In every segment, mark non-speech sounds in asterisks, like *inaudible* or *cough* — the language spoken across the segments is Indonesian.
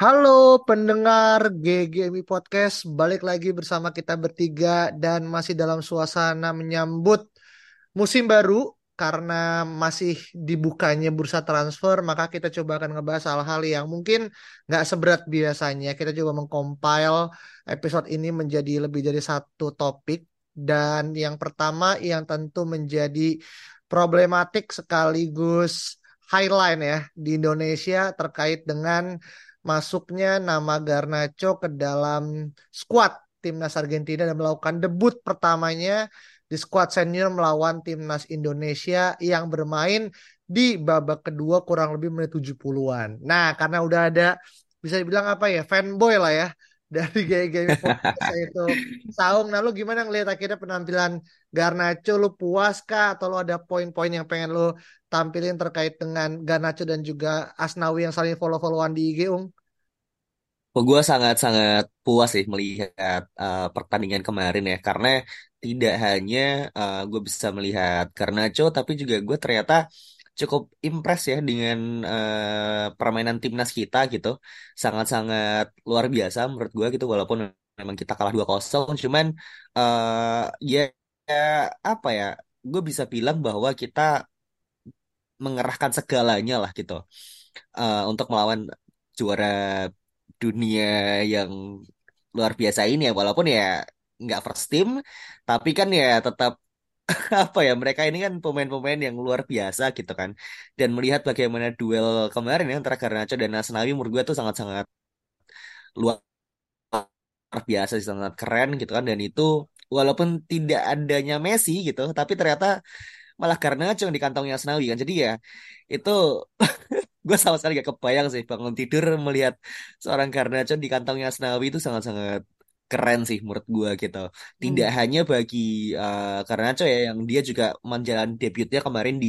Halo pendengar GGMI Podcast, balik lagi bersama kita bertiga dan masih dalam suasana menyambut musim baru karena masih dibukanya bursa transfer, maka kita coba akan ngebahas hal-hal yang mungkin nggak seberat biasanya. Kita coba mengcompile episode ini menjadi lebih dari satu topik dan yang pertama yang tentu menjadi problematik sekaligus highline ya di Indonesia terkait dengan masuknya nama Garnacho ke dalam skuad timnas Argentina dan melakukan debut pertamanya di skuad senior melawan timnas Indonesia yang bermain di babak kedua kurang lebih menit 70-an. Nah, karena udah ada bisa dibilang apa ya, fanboy lah ya dari gaya-gaya podcast itu. Saung, nah lu gimana ngelihat akhirnya penampilan Garnacho, lu puas kah atau lu ada poin-poin yang pengen lu tampilin terkait dengan Garnacho dan juga Asnawi yang saling follow-followan di IG, Ung? Oh, gue sangat-sangat puas sih melihat uh, pertandingan kemarin ya, karena tidak hanya uh, gue bisa melihat Garnacho, tapi juga gue ternyata cukup impress ya dengan uh, permainan timnas kita gitu, sangat-sangat luar biasa menurut gue gitu, walaupun memang kita kalah 2-0, cuman uh, ya, apa ya, gue bisa bilang bahwa kita mengerahkan segalanya lah gitu uh, untuk melawan juara dunia yang luar biasa ini ya. Walaupun ya nggak first team tapi kan ya tetap *laughs* apa ya mereka ini kan pemain-pemain yang luar biasa gitu kan. Dan melihat bagaimana duel kemarin ya antara Garnacho dan Asnawi menurut gue tuh sangat-sangat luar biasa sih sangat keren gitu kan. Dan itu walaupun tidak adanya Messi gitu tapi ternyata malah Garnacho yang di kantongnya Asnawi kan. Jadi ya itu *laughs* gue sama sekali gak kebayang sih bangun tidur melihat seorang Garnacho di kantongnya Asnawi itu sangat-sangat keren sih menurut gue gitu. Tidak Hmm. hanya bagi uh, Garnacho ya yang dia juga menjalani debutnya kemarin di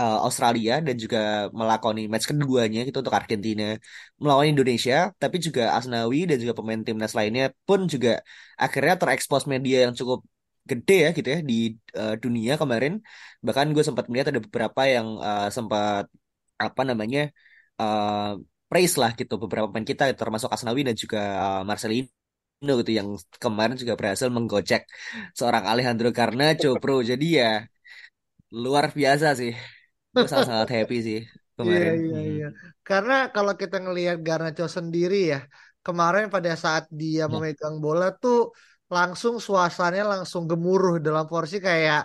uh, Australia dan juga melakoni match keduanya gitu untuk Argentina melawan Indonesia, tapi juga Asnawi dan juga pemain timnas lainnya pun juga akhirnya terekspos media yang cukup gede ya gitu ya di uh, dunia kemarin. Bahkan gue sempat melihat ada beberapa yang uh, sempat apa namanya uh, praise lah gitu beberapa pemain kita termasuk Asnawi dan juga uh, Marcelino gitu yang kemarin juga berhasil menggocek seorang Alejandro Garnacho bro *laughs* jadi ya luar biasa sih gue sangat-sangat happy sih Iya, kemarin iya, Mhm. iya. Karena kalau kita ngelihat Garnacho sendiri ya, kemarin pada saat dia Ya. memegang bola tuh langsung suasananya langsung gemuruh dalam porsi kayak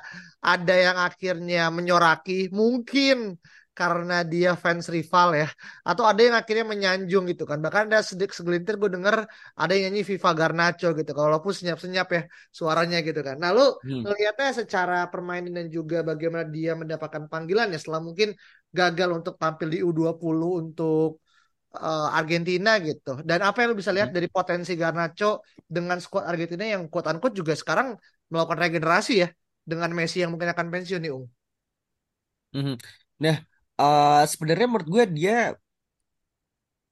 ada yang akhirnya menyoraki, mungkin karena dia fans rival ya, atau ada yang akhirnya menyanjung gitu kan. Bahkan ada sedikit segelintir gue denger ada yang nyanyi Viva Garnacho gitu, walaupun senyap-senyap ya suaranya gitu kan. Nah lu Hmm. ngelihatnya secara permainan dan juga bagaimana dia mendapatkan panggilan ya setelah mungkin gagal untuk tampil di U20 untuk eh, Argentina gitu. Dan apa yang lu bisa lihat Hmm. dari potensi Garnacho dengan skuad Argentina yang quote unquote juga sekarang melakukan regenerasi ya dengan Messi yang mungkin akan pensiun nih, Ung. Mhm. Nah, uh, sebenarnya menurut gue dia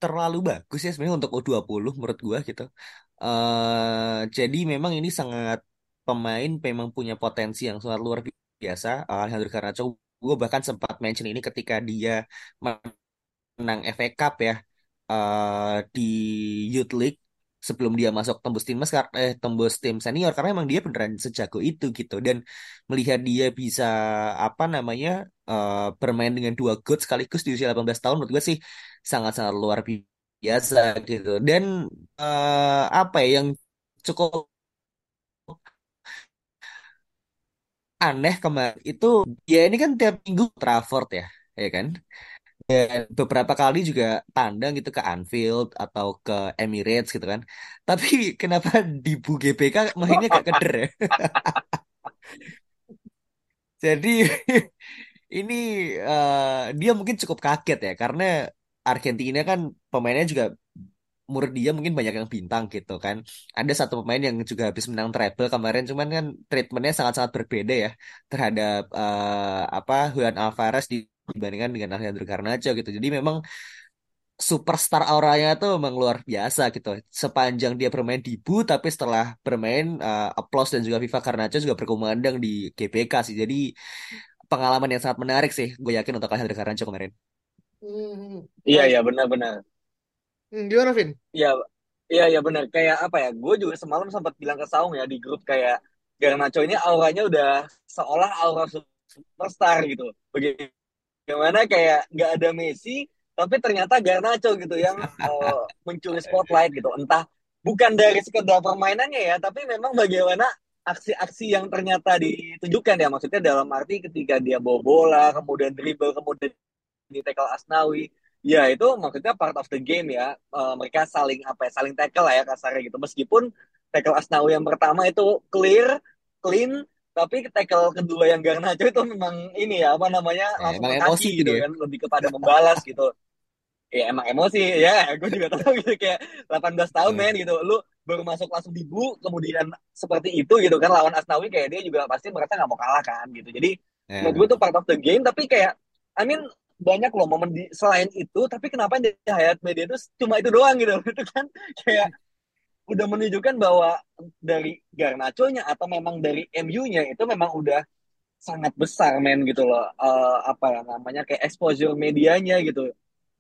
terlalu bagus ya sebenarnya untuk U20 menurut gue gitu. eh jadi memang ini sangat pemain memang punya potensi yang sangat luar biasa. Uh, Alejandro Garnacho, gue bahkan sempat mention ini ketika dia menang FA Cup ya eh di Youth League sebelum dia masuk tembus timnas kar- eh tembus tim senior karena emang dia beneran sejago itu gitu. Dan melihat dia bisa apa namanya eh, bermain dengan dua god sekaligus di usia 18 tahun menurut gue sih sangat-sangat luar biasa gitu. Dan eh, apa ya yang cukup aneh kemarin itu ya ini kan tiap minggu Trafford ya ya kan Dan beberapa kali juga tandang gitu ke Anfield atau ke Emirates gitu kan. Tapi *laughs* kenapa di Bu GBK mainnya gak keder ya? *laughs* Jadi *laughs* ini eh, dia mungkin cukup kaget ya karena Argentina kan pemainnya juga menurut dia mungkin banyak yang bintang gitu kan. Ada satu pemain yang juga habis menang treble kemarin, cuman kan treatmentnya sangat-sangat berbeda ya terhadap eh, apa Juan Alvarez dibandingkan dengan Alejandro Garnacho gitu. Jadi memang superstar auranya tuh memang luar biasa gitu. Sepanjang dia bermain di BU, tapi setelah bermain uh, Applause dan juga Viva Garnacho juga berkumandang di GBK sih. Jadi pengalaman yang sangat menarik sih. Gue yakin untuk Alejandro Garnacho kemarin. Hmm. Iya, iya benar-benar. hmm, gimana Vin? Iya, iya, iya benar. Kayak apa ya? Gue juga semalam sempat bilang ke Saung ya di grup kayak Garnacho ini auranya udah seolah aura superstar gitu. Bagaimana kayak nggak ada Messi, tapi ternyata Garnacho gitu yang *laughs* eh, mencuri spotlight gitu. Entah bukan dari sekedar permainannya ya, tapi memang bagaimana aksi-aksi yang ternyata ditunjukkan ya. Maksudnya dalam arti ketika dia bawa bola, kemudian dribble, kemudian di tackle Asnawi. Ya itu maksudnya part of the game ya. Eh, mereka saling apa ya, saling tackle lah ya kasarnya gitu. Meskipun tackle Asnawi yang pertama itu clear, clean, tapi tackle kedua yang Garnacho itu memang ini ya apa namanya Ya, langsung emang emosi gitu gitu ya. kan, lebih kepada membalas gitu. Ya emang emosi ya, gue juga tahu gitu kayak 18 tahun Eh, men gitu. Lu baru masuk langsung di bu, kemudian seperti itu gitu kan lawan Asnawi kayak dia juga pasti merasa nggak mau kalah kan gitu. Jadi menurut gue ya. itu part of the game tapi kayak I mean banyak loh momen di, selain itu tapi kenapa di hayat media itu cuma itu doang gitu *laughs* itu kan kayak udah menunjukkan bahwa dari Garnacho-nya atau memang dari MU-nya itu memang udah sangat besar men gitu loh Eh, apa ya namanya kayak exposure medianya gitu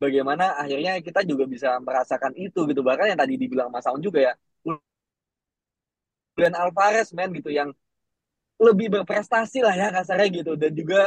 bagaimana akhirnya kita juga bisa merasakan itu gitu bahkan yang tadi dibilang Mas Aun juga ya Julian Alvarez men gitu yang lebih berprestasi lah ya kasarnya gitu dan juga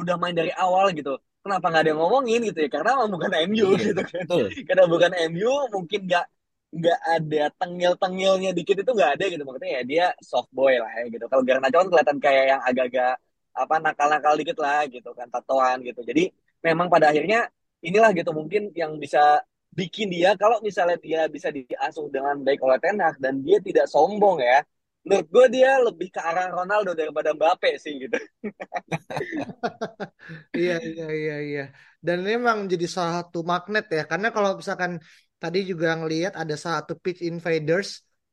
udah main dari awal gitu. Kenapa nggak ada yang ngomongin gitu ya? Karena bukan MU Iya, gitu kan. Karena bukan MU mungkin nggak nggak ada tengil-tengilnya dikit itu nggak ada gitu. Maksudnya ya dia soft boy lah ya gitu. Kalau Garnacho kan kelihatan kayak yang agak-agak apa nakal-nakal dikit lah gitu kan tatoan gitu. Jadi memang pada akhirnya inilah gitu mungkin yang bisa bikin dia kalau misalnya dia bisa diasuh dengan baik oleh Ten dan dia tidak sombong ya. Menurut gue dia lebih ke arah Ronaldo daripada Mbappe sih gitu. *laughs* Iya, iya, iya, iya. Dan memang jadi salah satu magnet ya. Karena kalau misalkan tadi juga ngelihat ada satu pitch invaders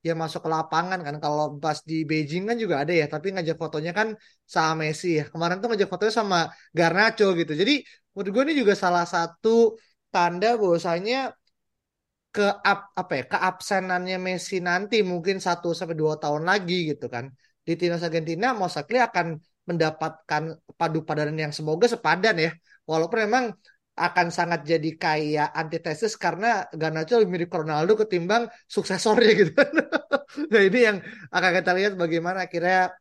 yang masuk ke lapangan kan. Kalau pas di Beijing kan juga ada ya. Tapi ngajak fotonya kan sama Messi ya. Kemarin tuh ngajak fotonya sama Garnacho gitu. Jadi menurut gue ini juga salah satu tanda bahwasanya ke up, apa ya keabsenannya Messi nanti mungkin satu sampai dua tahun lagi gitu kan di timnas Argentina most likely akan mendapatkan padu padanan yang semoga sepadan ya walaupun memang akan sangat jadi kayak antitesis karena Garnacho lebih mirip Ronaldo ketimbang suksesornya gitu *laughs* nah ini yang akan kita lihat bagaimana akhirnya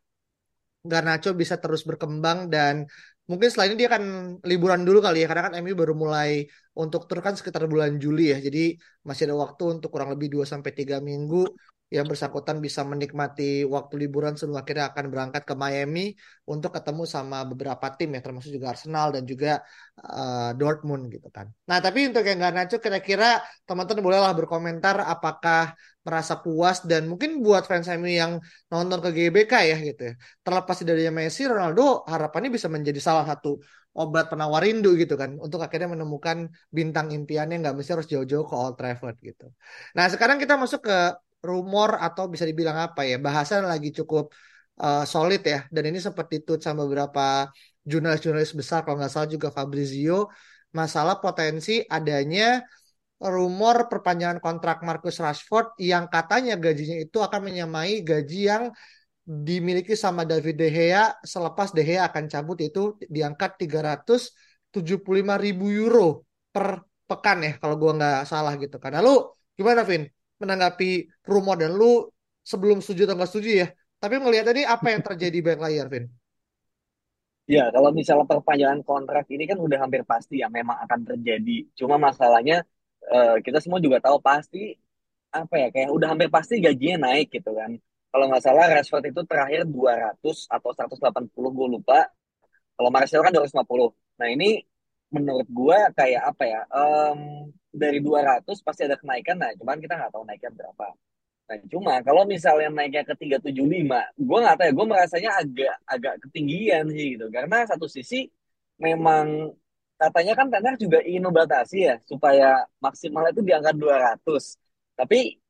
Garnacho bisa terus berkembang dan mungkin setelah ini dia akan liburan dulu kali ya karena kan MU baru mulai untuk tur kan sekitar bulan Juli ya. Jadi masih ada waktu untuk kurang lebih 2 sampai 3 minggu yang bersangkutan bisa menikmati waktu liburan sebelum akhirnya akan berangkat ke Miami untuk ketemu sama beberapa tim ya termasuk juga Arsenal dan juga uh, Dortmund gitu kan. Nah, tapi untuk yang Garnacho kira-kira teman-teman bolehlah berkomentar apakah merasa puas dan mungkin buat fans MU yang nonton ke GBK ya gitu ya terlepas dari Messi, Ronaldo harapannya bisa menjadi salah satu obat penawar rindu gitu kan untuk akhirnya menemukan bintang impiannya nggak mesti harus jauh-jauh ke Old Trafford gitu. Nah sekarang kita masuk ke rumor atau bisa dibilang apa ya bahasan lagi cukup uh, solid ya dan ini seperti itu sama beberapa jurnalis-jurnalis besar kalau nggak salah juga Fabrizio masalah potensi adanya rumor perpanjangan kontrak Marcus Rashford yang katanya gajinya itu akan menyamai gaji yang dimiliki sama David De Gea selepas De Gea akan cabut itu diangkat 375 ribu euro per pekan ya kalau gua nggak salah gitu kan. Lalu gimana Vin menanggapi rumor dan lu sebelum setuju atau nggak setuju ya? Tapi melihat tadi apa yang terjadi di back layar Vin? Ya, kalau misalnya perpanjangan kontrak ini kan udah hampir pasti ya memang akan terjadi. Cuma masalahnya eh, kita semua juga tahu pasti apa ya kayak udah hampir pasti gajinya naik gitu kan. Kalau nggak salah Rashford itu terakhir 200 atau 180 gue lupa. Kalau Martial kan 250. Nah ini menurut gue kayak apa ya em, dari 200 pasti ada kenaikan. Nah cuman kita nggak tahu naiknya berapa. Nah, cuma kalau misalnya naiknya ke 375, gue nggak tahu ya, gue merasanya agak agak ketinggian sih gitu. Karena satu sisi memang katanya kan Tenar juga ingin membatasi ya supaya maksimal itu di angka 200. Tapi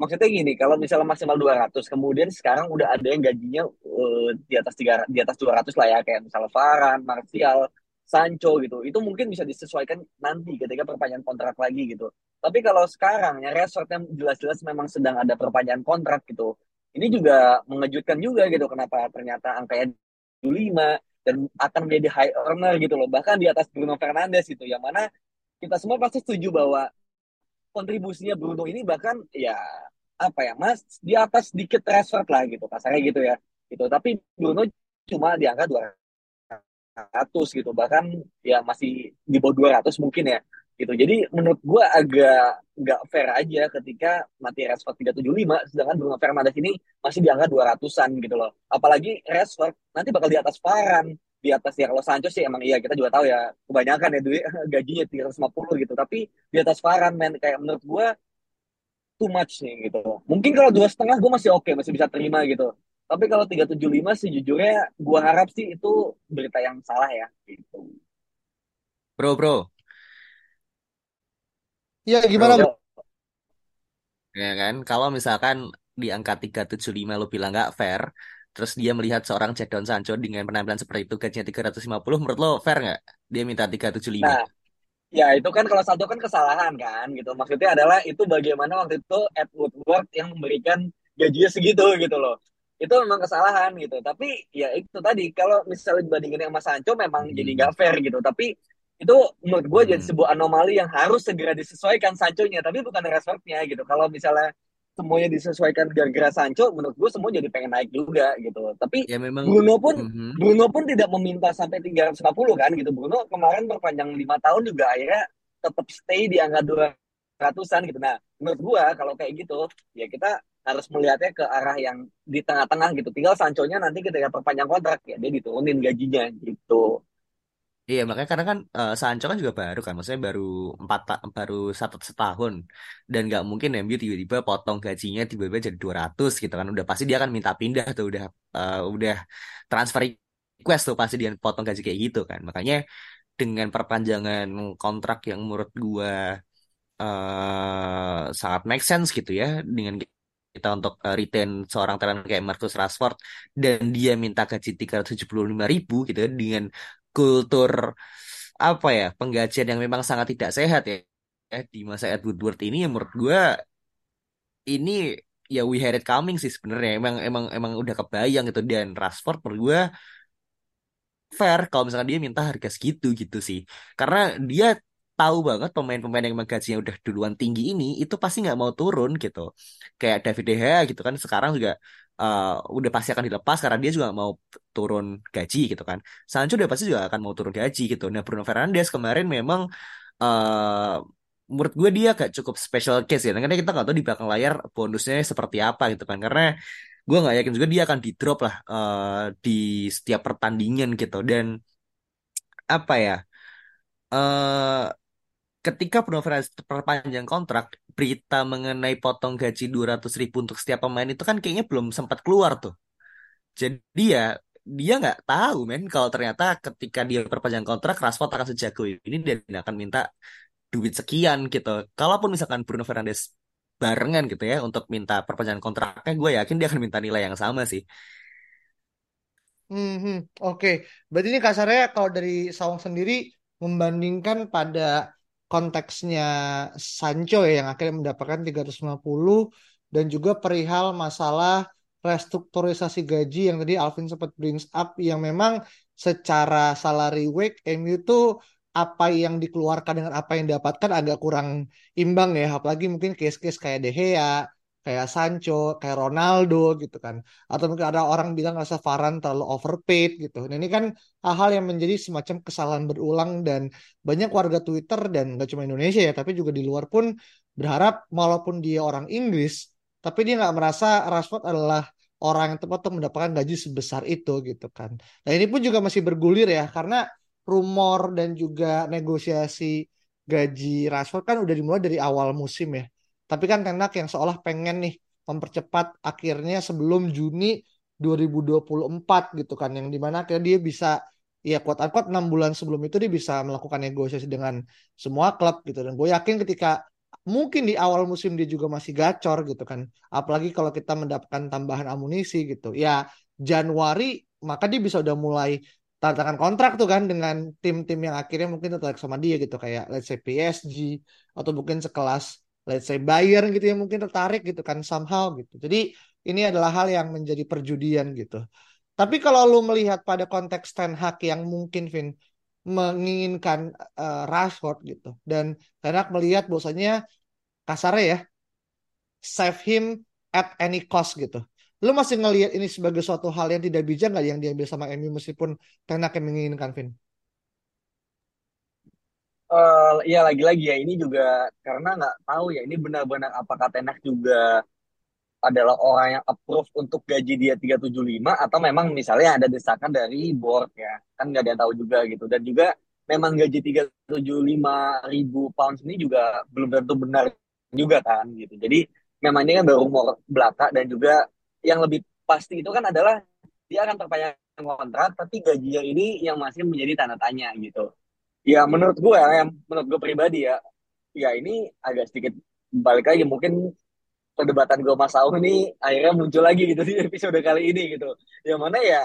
maksudnya gini, kalau misalnya maksimal 200, kemudian sekarang udah ada yang gajinya uh, di atas tiga di atas 200 lah ya, kayak misalnya Varane, Martial, Sancho gitu. Itu mungkin bisa disesuaikan nanti ketika perpanjangan kontrak lagi gitu. Tapi kalau sekarang ya yang jelas-jelas memang sedang ada perpanjangan kontrak gitu. Ini juga mengejutkan juga gitu kenapa ternyata angkanya 5 dan akan menjadi high earner gitu loh. Bahkan di atas Bruno Fernandes gitu. Yang mana kita semua pasti setuju bahwa kontribusinya Bruno ini bahkan ya apa ya mas di atas sedikit Rashford lah gitu kasarnya gitu ya gitu tapi Bruno cuma di angka 200 gitu bahkan ya masih di bawah 200 mungkin ya gitu. Jadi menurut gue agak nggak fair aja ketika mati Rashford 375 sedangkan Bruno Fernandes ini masih di angka 200-an gitu loh. Apalagi Rashford nanti bakal di atas Varane di atas ya kalau Sancho sih emang iya kita juga tahu ya kebanyakan ya duit *laughs* gajinya 350 gitu. Tapi di atas Varane men kayak menurut gue too much nih gitu. Mungkin kalau dua setengah gue masih oke okay, masih bisa terima gitu tapi kalau 375 sih jujurnya gue harap sih itu berita yang salah ya gitu bro bro Iya gimana bro? Ya kan, kalau misalkan di angka 375 lo bilang nggak fair, terus dia melihat seorang Jadon Sancho dengan penampilan seperti itu gajinya 350, menurut lo fair nggak? Dia minta 375. Nah, ya itu kan kalau Sancho kan kesalahan kan gitu. Maksudnya adalah itu bagaimana waktu itu Ed Woodward yang memberikan gajinya segitu gitu loh. Itu memang kesalahan gitu. Tapi ya itu tadi kalau misalnya dibandingin sama Sancho memang hmm. jadi nggak fair gitu. Tapi itu menurut gue hmm. jadi sebuah anomali yang harus segera disesuaikan Sancho-nya tapi bukan Rashford-nya gitu kalau misalnya semuanya disesuaikan gara-gara Sancho menurut gue semua jadi pengen naik juga gitu tapi ya, memang, Bruno pun uh-huh. Bruno pun tidak meminta sampai 350 kan gitu Bruno kemarin berpanjang lima tahun juga akhirnya tetap stay di angka 200-an gitu nah menurut gue kalau kayak gitu ya kita harus melihatnya ke arah yang di tengah-tengah gitu. Tinggal Sancho-nya nanti ketika perpanjang kontrak ya dia diturunin gajinya gitu. Iya makanya karena kan uh, Sancho kan juga baru kan, maksudnya baru empat baru satu setahun. Dan nggak mungkin MU tiba-tiba potong gajinya tiba-tiba jadi 200 gitu kan, udah pasti dia akan minta pindah tuh udah uh, udah transfer request tuh pasti dia potong gaji kayak gitu kan, makanya dengan perpanjangan kontrak yang menurut gua uh, sangat make sense gitu ya dengan kita untuk uh, retain seorang talent kayak Marcus Rashford dan dia minta gaji 375 ribu gitu ya dengan kultur apa ya penggajian yang memang sangat tidak sehat ya eh, di masa Ed Woodward ini yang menurut gue ini ya we had it coming sih sebenarnya. Emang emang emang udah kebayang gitu. Dan Rashford menurut gue fair kalau misalkan dia minta harga segitu gitu sih. Karena dia tahu banget pemain-pemain yang gajinya udah duluan tinggi ini itu pasti nggak mau turun gitu kayak David De Gea gitu kan sekarang juga uh, udah pasti akan dilepas karena dia juga mau turun gaji gitu kan. Sancho udah pasti juga akan mau turun gaji gitu. Nah Bruno Fernandes kemarin memang uh, menurut gue dia gak cukup special case ya. Karena kita nggak tahu di belakang layar bonusnya seperti apa gitu kan. Karena gue nggak yakin juga dia akan di drop lah uh, di setiap pertandingan gitu. Dan apa ya? Ketika Bruno Fernandes perpanjang kontrak, berita mengenai potong gaji 200 ribu untuk setiap pemain itu kan kayaknya belum sempat keluar tuh. Jadi ya dia nggak tahu men kalau ternyata ketika dia perpanjang kontrak Rashford akan sejago ini dan akan minta duit sekian gitu. Kalaupun misalkan Bruno Fernandes barengan gitu ya untuk minta perpanjangan kontraknya, gue yakin dia akan minta nilai yang sama sih. Hmm, hmm oke. Okay. Berarti ini kasarnya kalau dari Sawang sendiri membandingkan pada konteksnya Sancho ya yang akhirnya mendapatkan 350 dan juga perihal masalah restrukturisasi gaji yang tadi Alvin sempat brings up yang memang secara salary wage MU itu apa yang dikeluarkan dengan apa yang didapatkan agak kurang imbang ya. Apalagi mungkin case-case kayak De Gea kayak Sancho, kayak Ronaldo gitu kan. Atau mungkin ada orang bilang rasa Varane terlalu overpaid gitu. Nah ini kan hal-hal yang menjadi semacam kesalahan berulang dan banyak warga Twitter dan nggak cuma Indonesia ya, tapi juga di luar pun berharap walaupun dia orang Inggris, tapi dia nggak merasa Rashford adalah orang yang tepat untuk mendapatkan gaji sebesar itu gitu kan. Nah ini pun juga masih bergulir ya karena rumor dan juga negosiasi gaji Rashford kan udah dimulai dari awal musim ya. Tapi kan Tenak yang seolah pengen nih mempercepat akhirnya sebelum Juni 2024 gitu kan. Yang di mana akhirnya dia bisa ya unquote 6 bulan sebelum itu dia bisa melakukan negosiasi dengan semua klub gitu. Dan gue yakin ketika mungkin di awal musim dia juga masih gacor gitu kan. Apalagi kalau kita mendapatkan tambahan amunisi gitu. Ya Januari maka dia bisa udah mulai tanda kontrak tuh kan dengan tim-tim yang akhirnya mungkin tertarik sama dia gitu. Kayak let's say PSG atau mungkin sekelas let's say Bayern gitu yang mungkin tertarik gitu kan somehow gitu. Jadi ini adalah hal yang menjadi perjudian gitu. Tapi kalau lu melihat pada konteks Ten Hag yang mungkin Vin menginginkan uh, Rashford gitu dan Ten Hag melihat bahwasanya kasarnya ya save him at any cost gitu. Lu masih ngelihat ini sebagai suatu hal yang tidak bijak nggak yang diambil sama MU meskipun Ten Hag yang menginginkan Vin? Uh, ya lagi-lagi ya ini juga karena nggak tahu ya ini benar-benar apakah Tenak juga adalah orang yang approve untuk gaji dia 375 atau memang misalnya ada desakan dari board ya kan nggak ada yang tahu juga gitu. Dan juga memang gaji 375 ribu pounds ini juga belum tentu benar juga kan gitu. Jadi memang ini kan baru rumor belaka dan juga yang lebih pasti itu kan adalah dia akan terpanjang kontrak tapi gajinya ini yang masih menjadi tanda tanya gitu ya menurut gue ya menurut gue pribadi ya ya ini agak sedikit balik lagi mungkin perdebatan gue Mas Aung ini akhirnya muncul lagi gitu di episode kali ini gitu. Yang mana ya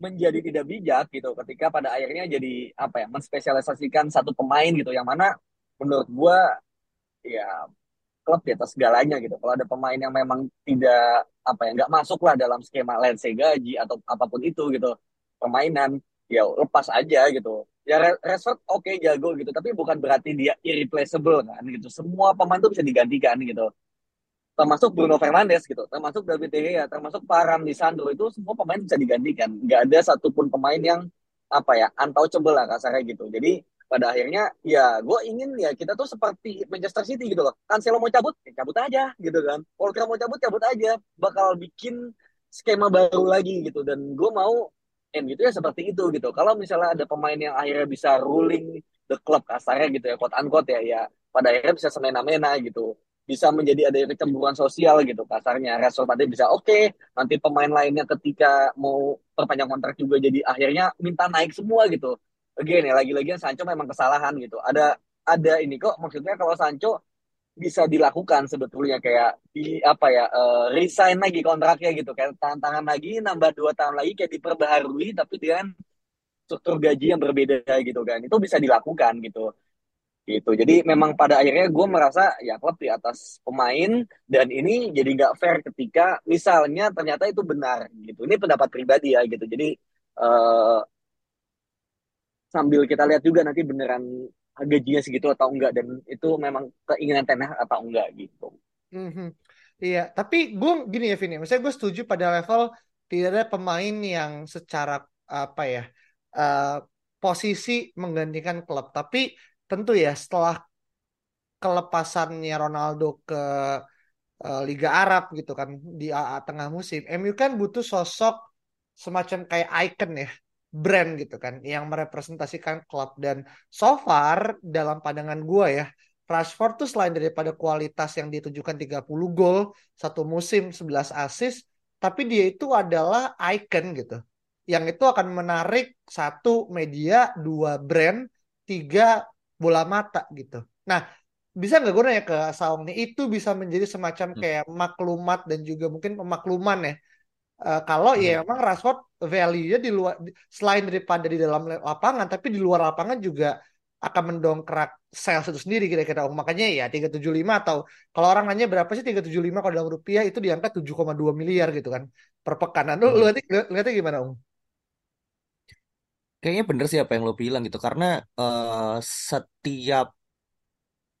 menjadi tidak bijak gitu ketika pada akhirnya jadi apa ya menspesialisasikan satu pemain gitu. Yang mana menurut gue ya klub di atas segalanya gitu. Kalau ada pemain yang memang tidak apa ya nggak masuk lah dalam skema lense gaji atau apa pun itu gitu permainan ya lepas aja gitu ya Rashford oke okay, jago gitu tapi bukan berarti dia irreplaceable kan gitu semua pemain tuh bisa digantikan gitu termasuk Bruno Fernandes gitu, termasuk David De Gea, termasuk Param di Sandro itu semua pemain bisa digantikan. Nggak ada satupun pemain yang apa ya untouchable lah kasarnya gitu. Jadi pada akhirnya ya gue ingin ya kita tuh seperti Manchester City gitu loh. Cancelo mau cabut, ya cabut aja gitu kan. Walker mau cabut, cabut aja. Bakal bikin skema baru lagi gitu. Dan gue mau M gitu ya seperti itu gitu. Kalau misalnya ada pemain yang akhirnya bisa ruling the club kasarnya gitu ya, quote unquote ya, ya pada akhirnya bisa semena-mena gitu. Bisa menjadi ada kecemburuan sosial gitu kasarnya. Nanti bisa oke okay, nanti pemain lainnya ketika mau perpanjang kontrak juga jadi akhirnya minta naik semua gitu. Again ya lagi-lagi Sancho memang kesalahan gitu. Ada ada ini kok maksudnya kalau Sancho bisa dilakukan sebetulnya kayak di apa ya uh, resign lagi kontraknya gitu. Kayak tantangan lagi nambah dua tahun lagi kayak diperbaharui tapi dengan struktur gaji yang berbeda gitu kan. Itu bisa dilakukan gitu. Gitu. Jadi memang pada akhirnya gue merasa ya klub di atas pemain dan ini jadi nggak fair ketika misalnya ternyata itu benar gitu. Ini pendapat pribadi ya gitu. Jadi uh, sambil kita lihat juga nanti beneran gajinya segitu atau enggak dan itu memang keinginan tenah atau enggak gitu. Mm-hmm. Iya, tapi gue gini ya Vini, misalnya gue setuju pada level tidak ada pemain yang secara apa ya uh, posisi menggantikan klub, tapi tentu ya setelah kelepasannya Ronaldo ke uh, Liga Arab gitu kan di AA tengah musim, MU kan butuh sosok semacam kayak icon ya, brand gitu kan yang merepresentasikan klub dan so far dalam pandangan gue ya Rashford tuh selain daripada kualitas yang ditunjukkan 30 gol satu musim 11 assist tapi dia itu adalah icon gitu yang itu akan menarik satu media dua brand tiga bola mata gitu. Nah, bisa nggak gue nanya ke Saung nih, itu bisa menjadi semacam hmm. kayak maklumat dan juga mungkin pemakluman ya. Uh, kalau ya hmm. ya memang Rashford value-nya di luar selain daripada di dalam lapangan, tapi di luar lapangan juga akan mendongkrak sales itu sendiri kira-kira. Oh, makanya ya 375 atau kalau orang nanya berapa sih 375 kalau dalam rupiah itu diangkat 7,2 miliar gitu kan per pekan. Nah, lu hmm. lihatnya, lihatnya gimana, Om? kayaknya bener sih apa yang lo bilang gitu karena uh, setiap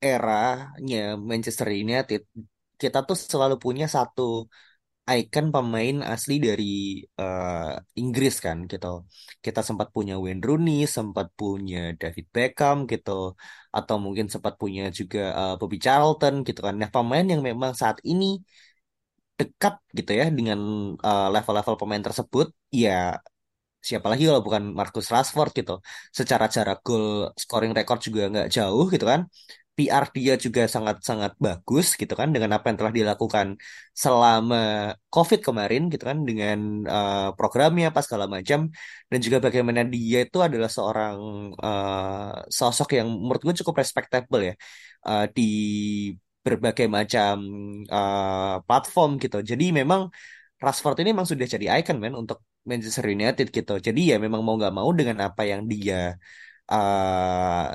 eranya Manchester United kita tuh selalu punya satu icon pemain asli dari uh, Inggris kan gitu. Kita sempat punya Wayne Rooney, sempat punya David Beckham gitu, atau mungkin sempat punya juga uh, Bobby Charlton gitu kan. Nah pemain yang memang saat ini dekat gitu ya dengan level-level uh, pemain tersebut, ya siapa lagi kalau bukan Marcus Rashford gitu secara cara gol scoring record juga nggak jauh gitu kan PR dia juga sangat-sangat bagus gitu kan dengan apa yang telah dilakukan selama COVID kemarin gitu kan dengan uh, programnya apa segala macam dan juga bagaimana dia itu adalah seorang uh, sosok yang menurut gue cukup respectable ya uh, di berbagai macam uh, platform gitu. Jadi memang Rashford ini memang sudah jadi icon man untuk Manchester United gitu. Jadi ya memang mau nggak mau dengan apa yang dia uh,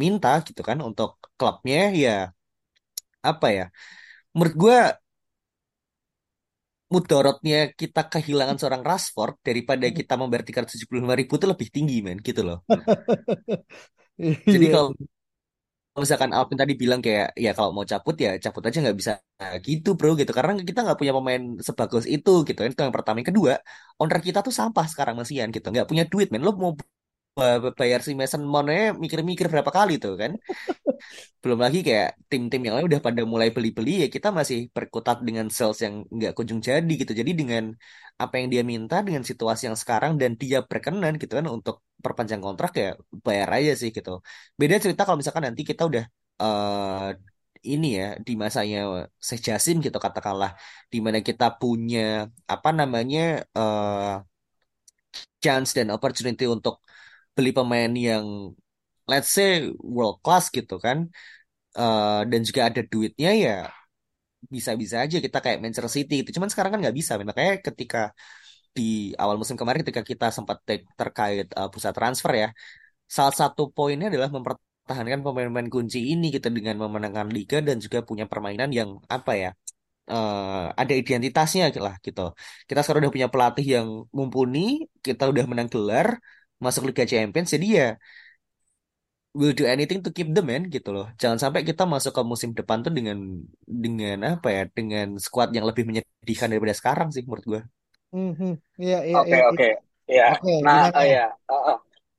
minta gitu kan untuk klubnya ya apa ya? Menurut gue mudorotnya kita kehilangan seorang Rashford daripada kita membayar 375 ribu itu lebih tinggi men gitu loh. *laughs* Jadi Iya. kalau misalkan Alvin tadi bilang kayak ya kalau mau cabut ya cabut aja nggak bisa gitu bro gitu karena kita nggak punya pemain sebagus itu gitu kan itu yang pertama yang kedua owner kita tuh sampah sekarang masian gitu nggak punya duit men lo mau bayar si Mason Mount mikir-mikir berapa kali tuh kan? *laughs* Belum lagi kayak tim-tim yang lain udah pada mulai beli-beli ya kita masih berkutat dengan sales yang nggak kunjung jadi gitu. Jadi dengan apa yang dia minta dengan situasi yang sekarang dan dia berkenan gitu kan untuk perpanjang kontrak ya bayar aja sih gitu. Beda cerita kalau misalkan nanti kita udah eh ini ya di masanya Sheikh Jassim gitu katakanlah di mana kita punya apa namanya eh chance dan opportunity untuk beli pemain yang let's say world class gitu kan eh, dan juga ada duitnya ya bisa-bisa aja kita kayak Manchester City gitu. Cuman sekarang kan nggak bisa. Makanya ketika di awal musim kemarin ketika kita sempat take terkait uh, pusat transfer ya, salah satu poinnya adalah mempertahankan pemain-pemain kunci ini gitu dengan memenangkan liga dan juga punya permainan yang apa ya? eh, ada identitasnya lah gitu. Kita sekarang udah punya pelatih yang mumpuni, kita udah menang gelar, masuk Liga Champions, jadi ya will do anything to keep them man gitu loh. Jangan sampai kita masuk ke musim depan tuh dengan dengan apa ya, dengan squad yang lebih menyedihkan daripada sekarang sih menurut gue. Mhm. Iya, iya, Oke iya. iya. oke ya. Oke, Nah eh, ya.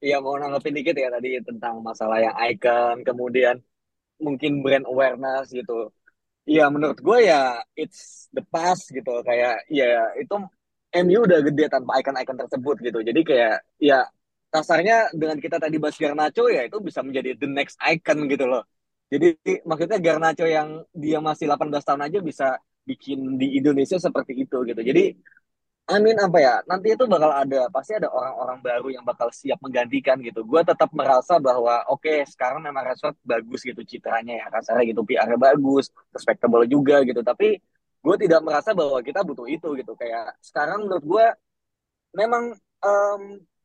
Iya mau nanggepin dikit ya tadi tentang masalah yang icon, kemudian mungkin brand awareness gitu. Iya menurut gue ya it's the past gitu kayak ya itu MU udah gede tanpa icon-icon tersebut gitu. Jadi kayak ya kasarnya dengan kita tadi bahas Garnacho ya itu bisa menjadi the next icon gitu loh. Jadi maksudnya Garnacho yang dia masih 18 tahun aja bisa bikin di Indonesia seperti itu gitu. Jadi Amin apa ya nanti itu bakal ada pasti ada orang-orang baru yang bakal siap menggantikan gitu. Gue tetap merasa bahwa oke sekarang memang Rashford bagus gitu citranya ya kasarnya gitu PR-nya bagus, respectable juga gitu. Tapi gue tidak merasa bahwa kita butuh itu gitu. Kayak sekarang menurut gue memang em,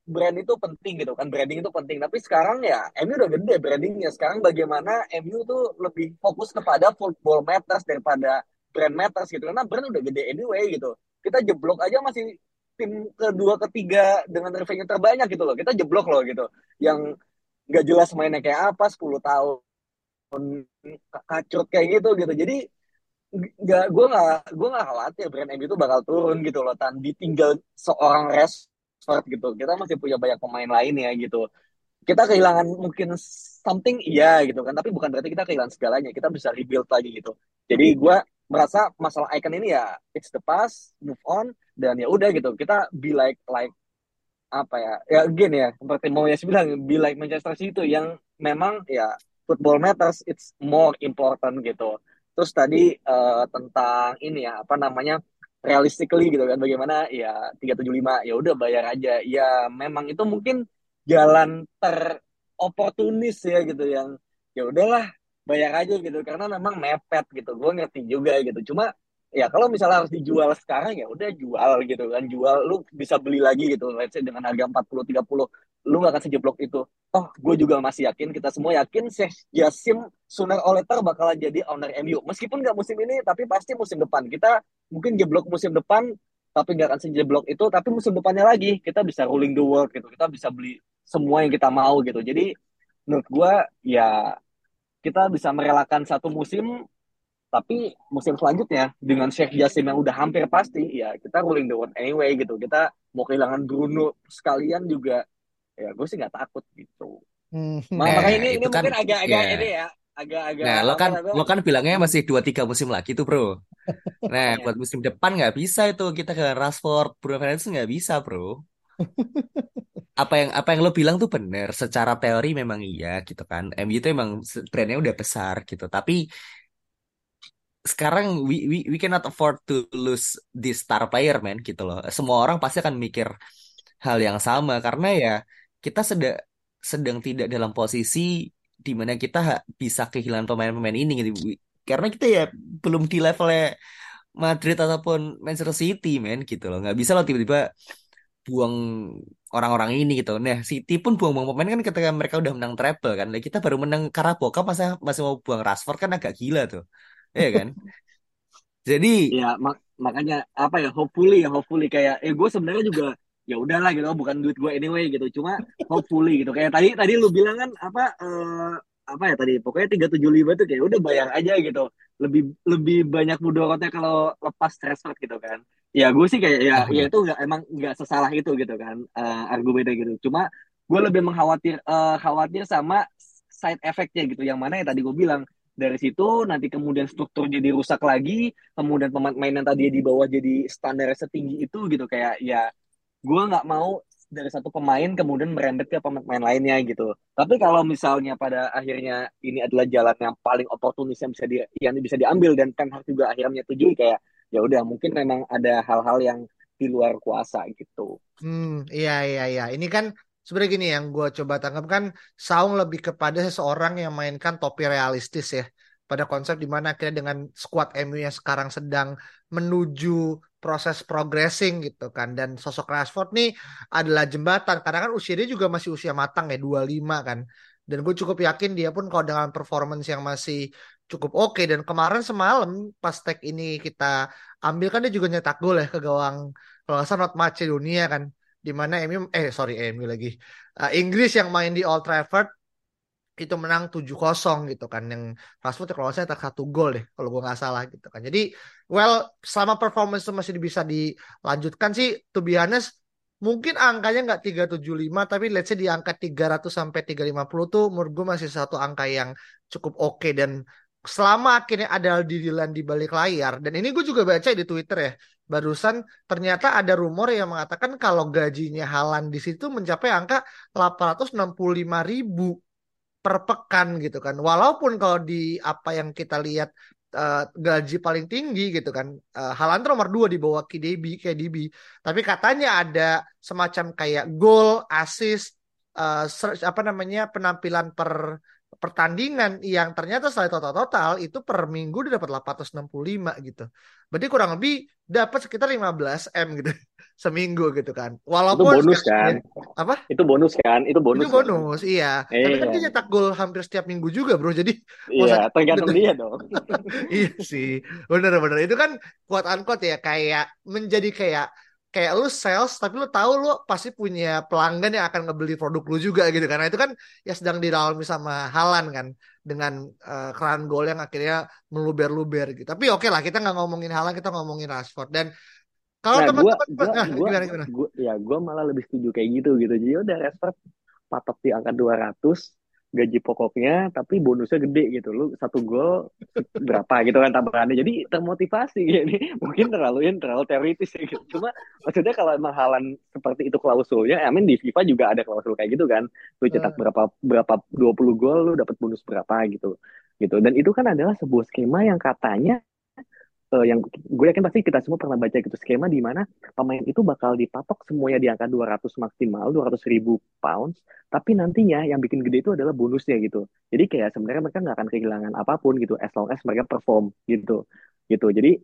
brand itu penting gitu kan branding itu penting. Tapi sekarang ya MU udah gede brandingnya. Sekarang bagaimana MU tuh lebih fokus kepada football matters daripada brand matters gitu. Karena brand udah gede anyway gitu kita jeblok aja masih tim kedua ketiga dengan revenue terbanyak gitu loh kita jeblok loh gitu yang nggak jelas mainnya kayak apa 10 tahun kacrut kayak gitu gitu jadi nggak gue nggak gue nggak khawatir brand MU itu bakal turun gitu loh tan ditinggal seorang Rashford gitu. Kita masih punya banyak pemain lain ya gitu. Kita kehilangan mungkin something iya gitu kan. Tapi bukan berarti kita kehilangan segalanya. Kita bisa rebuild lagi gitu. Jadi gue merasa masalah icon ini ya it's the past move on dan ya udah gitu. Kita be like like apa ya ya again ya seperti mau ya bilang be like Manchester City itu yang memang ya football matters it's more important gitu. Terus tadi uh, tentang ini ya apa namanya realistically gitu kan bagaimana ya 375 ya udah bayar aja. Ya memang itu mungkin jalan teroportunis ya gitu yang ya udahlah bayar aja gitu. Karena memang mepet gitu gue ngerti juga gitu. Cuma ya kalau misalnya harus dijual sekarang ya udah jual gitu kan. Jual lu bisa beli lagi gitu. Let's say dengan harga 40 30 lu gak akan sejeblok itu. Oh gue juga masih yakin kita semua yakin Sheikh Jassim sooner or later bakalan jadi owner MU meskipun gak musim ini tapi pasti musim depan. Kita mungkin jeblok musim depan tapi nggak akan sejeblok itu. Tapi musim depannya lagi kita bisa ruling the world gitu. Kita bisa beli semua yang kita mau gitu. Jadi menurut gue ya kita bisa merelakan satu musim tapi musim selanjutnya dengan Sheikh Jassim yang udah hampir pasti ya kita ruling the world anyway gitu kita mau kehilangan Bruno sekalian juga ya gue sih nggak takut gitu Hmm. Ma- makanya Nah, ini ini itu kan mungkin agak-agak ya. ini ya agak-agak Nah, lo kan lo kan bilangnya masih dua tiga musim lagi tuh, Bro. Nah, Iya. buat musim depan nggak bisa itu kita ke Rashford, Bruno Fernandes nggak bisa, Bro. *laughs* apa yang apa yang lo bilang tuh bener. Secara teori memang iya gitu kan. MU itu emang brandnya udah besar gitu. Tapi sekarang we, we we cannot afford to lose this star player man gitu loh. Semua orang pasti akan mikir hal yang sama karena ya kita sedang sedang tidak dalam posisi di mana kita bisa kehilangan pemain-pemain ini gitu. Karena kita ya belum di levelnya Madrid ataupun Manchester City men gitu loh. Nggak bisa loh tiba-tiba buang orang-orang ini gitu. Nah, City pun buang-buang pemain kan ketika mereka udah menang treble kan. Nah, kita baru menang Carabao masa masih mau buang Rashford kan agak gila tuh. Iya kan? Jadi ya mak makanya apa ya hopefully ya hopefully kayak eh gue sebenarnya juga ya udahlah gitu bukan duit gue anyway gitu cuma hopefully gitu. Kayak tadi tadi lu bilang kan apa uh, apa ya tadi pokoknya tiga tujuh lima tuh kayak udah bayar aja gitu. Lebih lebih banyak mudorotnya kalau lepas transfer gitu kan. Ya gue sih kayak ya ya itu gak, emang nggak sesalah itu gitu kan uh, argumennya gitu. Cuma gue lebih mengkhawatir uh, khawatir sama side effectnya gitu. Yang mana ya tadi gue bilang dari situ nanti kemudian struktur jadi rusak lagi kemudian pemain yang tadi di bawah jadi standar setinggi itu gitu kayak ya gue nggak mau dari satu pemain kemudian merembet ke pemain lainnya gitu tapi kalau misalnya pada akhirnya ini adalah jalan yang paling oportunis yang bisa di yang bisa diambil dan Ten Hag juga akhirnya tujuh kayak ya udah mungkin memang ada hal-hal yang di luar kuasa gitu. Hmm, iya iya iya. Ini kan sebenarnya gini yang gue coba tangkap kan Saung lebih kepada seseorang yang mainkan topi realistis ya. Pada konsep di mana akhirnya dengan squad MU yang sekarang sedang menuju proses progressing gitu kan. Dan sosok Rashford nih adalah jembatan karena kan usia dia juga masih usia matang ya 25 kan. Dan gue cukup yakin dia pun kalau dengan performance yang masih cukup oke. Okay. dan kemarin semalam pas tag ini kita ambil kan dia juga nyetak gol ya ke gawang kalau nggak salah Macedonia kan di mana MU eh sorry MU lagi. Uh, Inggris yang main di Old Trafford itu menang 7-0 gitu kan. Yang Rashford kalau saya tak satu gol deh kalau gue nggak salah gitu kan. Jadi well selama performance itu masih bisa dilanjutkan sih to be honest mungkin angkanya nggak 375 tapi let's say di angka 300 sampai 350 tuh menurut gue masih satu angka yang cukup oke. Okay. dan selama akhirnya ada didilan di balik layar dan ini gue juga baca di Twitter ya barusan ternyata ada rumor yang mengatakan kalau gajinya Halan di situ mencapai angka 865 ribu per pekan gitu kan. Walaupun kalau di apa yang kita lihat uh, gaji paling tinggi gitu kan uh, Halan nomor dua di bawah KDB KDB tapi katanya ada semacam kayak gol assist uh, apa namanya penampilan per pertandingan yang ternyata setelah total-total itu per minggu dia dapat 865 gitu. Berarti kurang lebih dapat sekitar 15 M gitu *laughs* seminggu gitu kan. Walaupun itu bonus kan. Apa? Itu bonus kan? Itu bonus. Itu bonus, kan? iya. Eh, Tapi kan dia nyetak gol hampir setiap minggu juga, Bro. Jadi Iya, tergantung *laughs* dia dong. iya sih. Bener-bener itu kan kuat unquote ya kayak menjadi kayak kayak lu sales tapi lu tahu lu pasti punya pelanggan yang akan ngebeli produk lu juga gitu karena itu kan ya sedang didalami sama Halan kan dengan uh, keran gol yang akhirnya meluber-luber gitu. Tapi oke okay lah kita nggak ngomongin Halan kita ngomongin Rashford. Dan kalau nah, teman-teman nah, *laughs* gimana gimana? gua, ya gue malah lebih setuju kayak gitu gitu. Jadi udah Rashford patok di angka 200 gaji pokoknya tapi bonusnya gede gitu. Lu satu gol berapa gitu kan tambahannya. Jadi termotivasi *laughs* ini. Mungkin terlalu yang terlalu teoritis ya gitu. Cuma maksudnya kalau emang halan seperti itu klausulnya I mean di FIFA juga ada klausul kayak gitu kan. Lu cetak hmm. berapa berapa 20 gol lu dapat bonus berapa gitu. Gitu. Dan itu kan adalah sebuah skema yang katanya uh, yang gue yakin pasti kita semua pernah baca gitu skema di mana pemain itu bakal dipatok semuanya di angka 200 maksimal 200 ribu pounds tapi nantinya yang bikin gede itu adalah bonusnya gitu. Jadi kayak sebenarnya mereka nggak akan kehilangan apa pun gitu as long as mereka perform gitu gitu. Jadi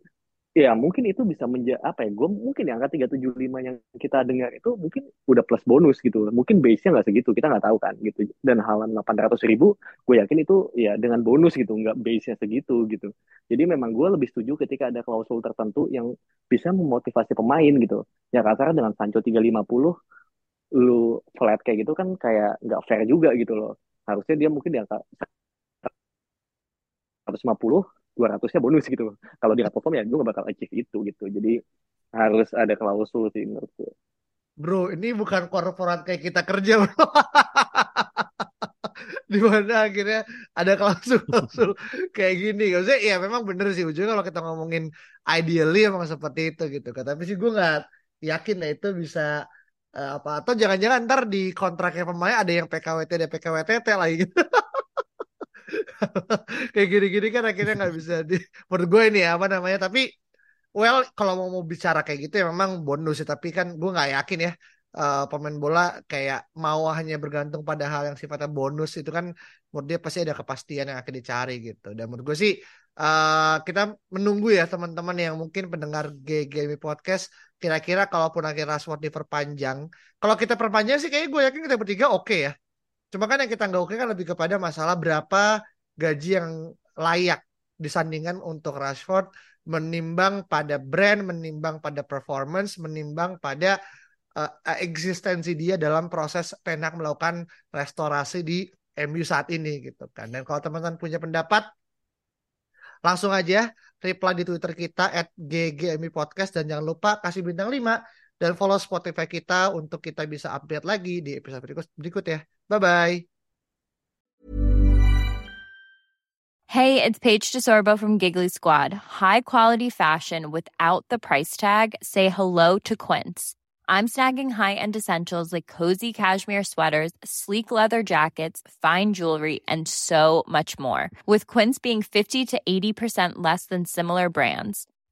ya mungkin itu bisa menjadi apa ya gue mungkin yang angka 375 yang kita dengar itu mungkin udah plus bonus gitu. Mungkin base-nya nggak segitu kita nggak tahu kan gitu. Dan halan 800 ribu gue yakin itu ya dengan bonus gitu nggak base-nya segitu gitu. Jadi memang gue lebih setuju ketika ada klausul tertentu yang bisa memotivasi pemain gitu. Ya karena dengan Sancho 350 lu flat kayak gitu kan kayak nggak fair juga gitu loh. Harusnya dia mungkin di angka 150 200-nya bonus gitu. Kalau di perform ya gue gak bakal achieve itu gitu. Jadi harus ada klausul sih menurut gue. Bro, ini bukan korporat kayak kita kerja, bro. *laughs* di mana akhirnya ada klausul-klausul kayak gini. Maksudnya ya memang bener sih ujungnya kalau kita ngomongin ideally emang seperti itu gitu. Tapi sih gue nggak yakin ya itu bisa Eh, apa atau jangan-jangan ntar di kontraknya pemain ada yang PKWT dan PKWTT lagi gitu. *laughs* *laughs* kayak gini-gini kan akhirnya nggak bisa di menurut gue ini ya, apa namanya tapi well kalau mau mau bicara kayak gitu ya memang bonus sih tapi kan gue nggak yakin ya uh, pemain bola kayak mau hanya bergantung pada hal yang sifatnya bonus itu kan menurut dia pasti ada kepastian yang akan dicari gitu. Dan menurut gue sih uh, kita menunggu ya teman-teman yang mungkin pendengar GGMI podcast kira-kira kalaupun akhir Rashford diperpanjang kalau kita perpanjang sih kayaknya gue yakin kita bertiga oke okay ya cuma kan yang kita nggak oke kan lebih kepada masalah berapa gaji yang layak disandingkan untuk Rashford menimbang pada brand, menimbang pada performance, menimbang pada uh, eksistensi dia dalam proses Tenak melakukan restorasi di MU saat ini gitu kan. Dan kalau teman-teman punya pendapat langsung aja reply di Twitter kita at Podcast dan jangan lupa kasih bintang 5 dan follow Spotify kita untuk kita bisa update lagi di episode berikut, berikut ya. Bye bye. Hey, it's Paige DeSorbo from Giggly Squad. High quality fashion without the price tag. Say hello to Quince. I'm snagging high-end essentials like cozy cashmere sweaters, sleek leather jackets, fine jewelry, and so much more. With Quince being 50 to 80% less than similar brands.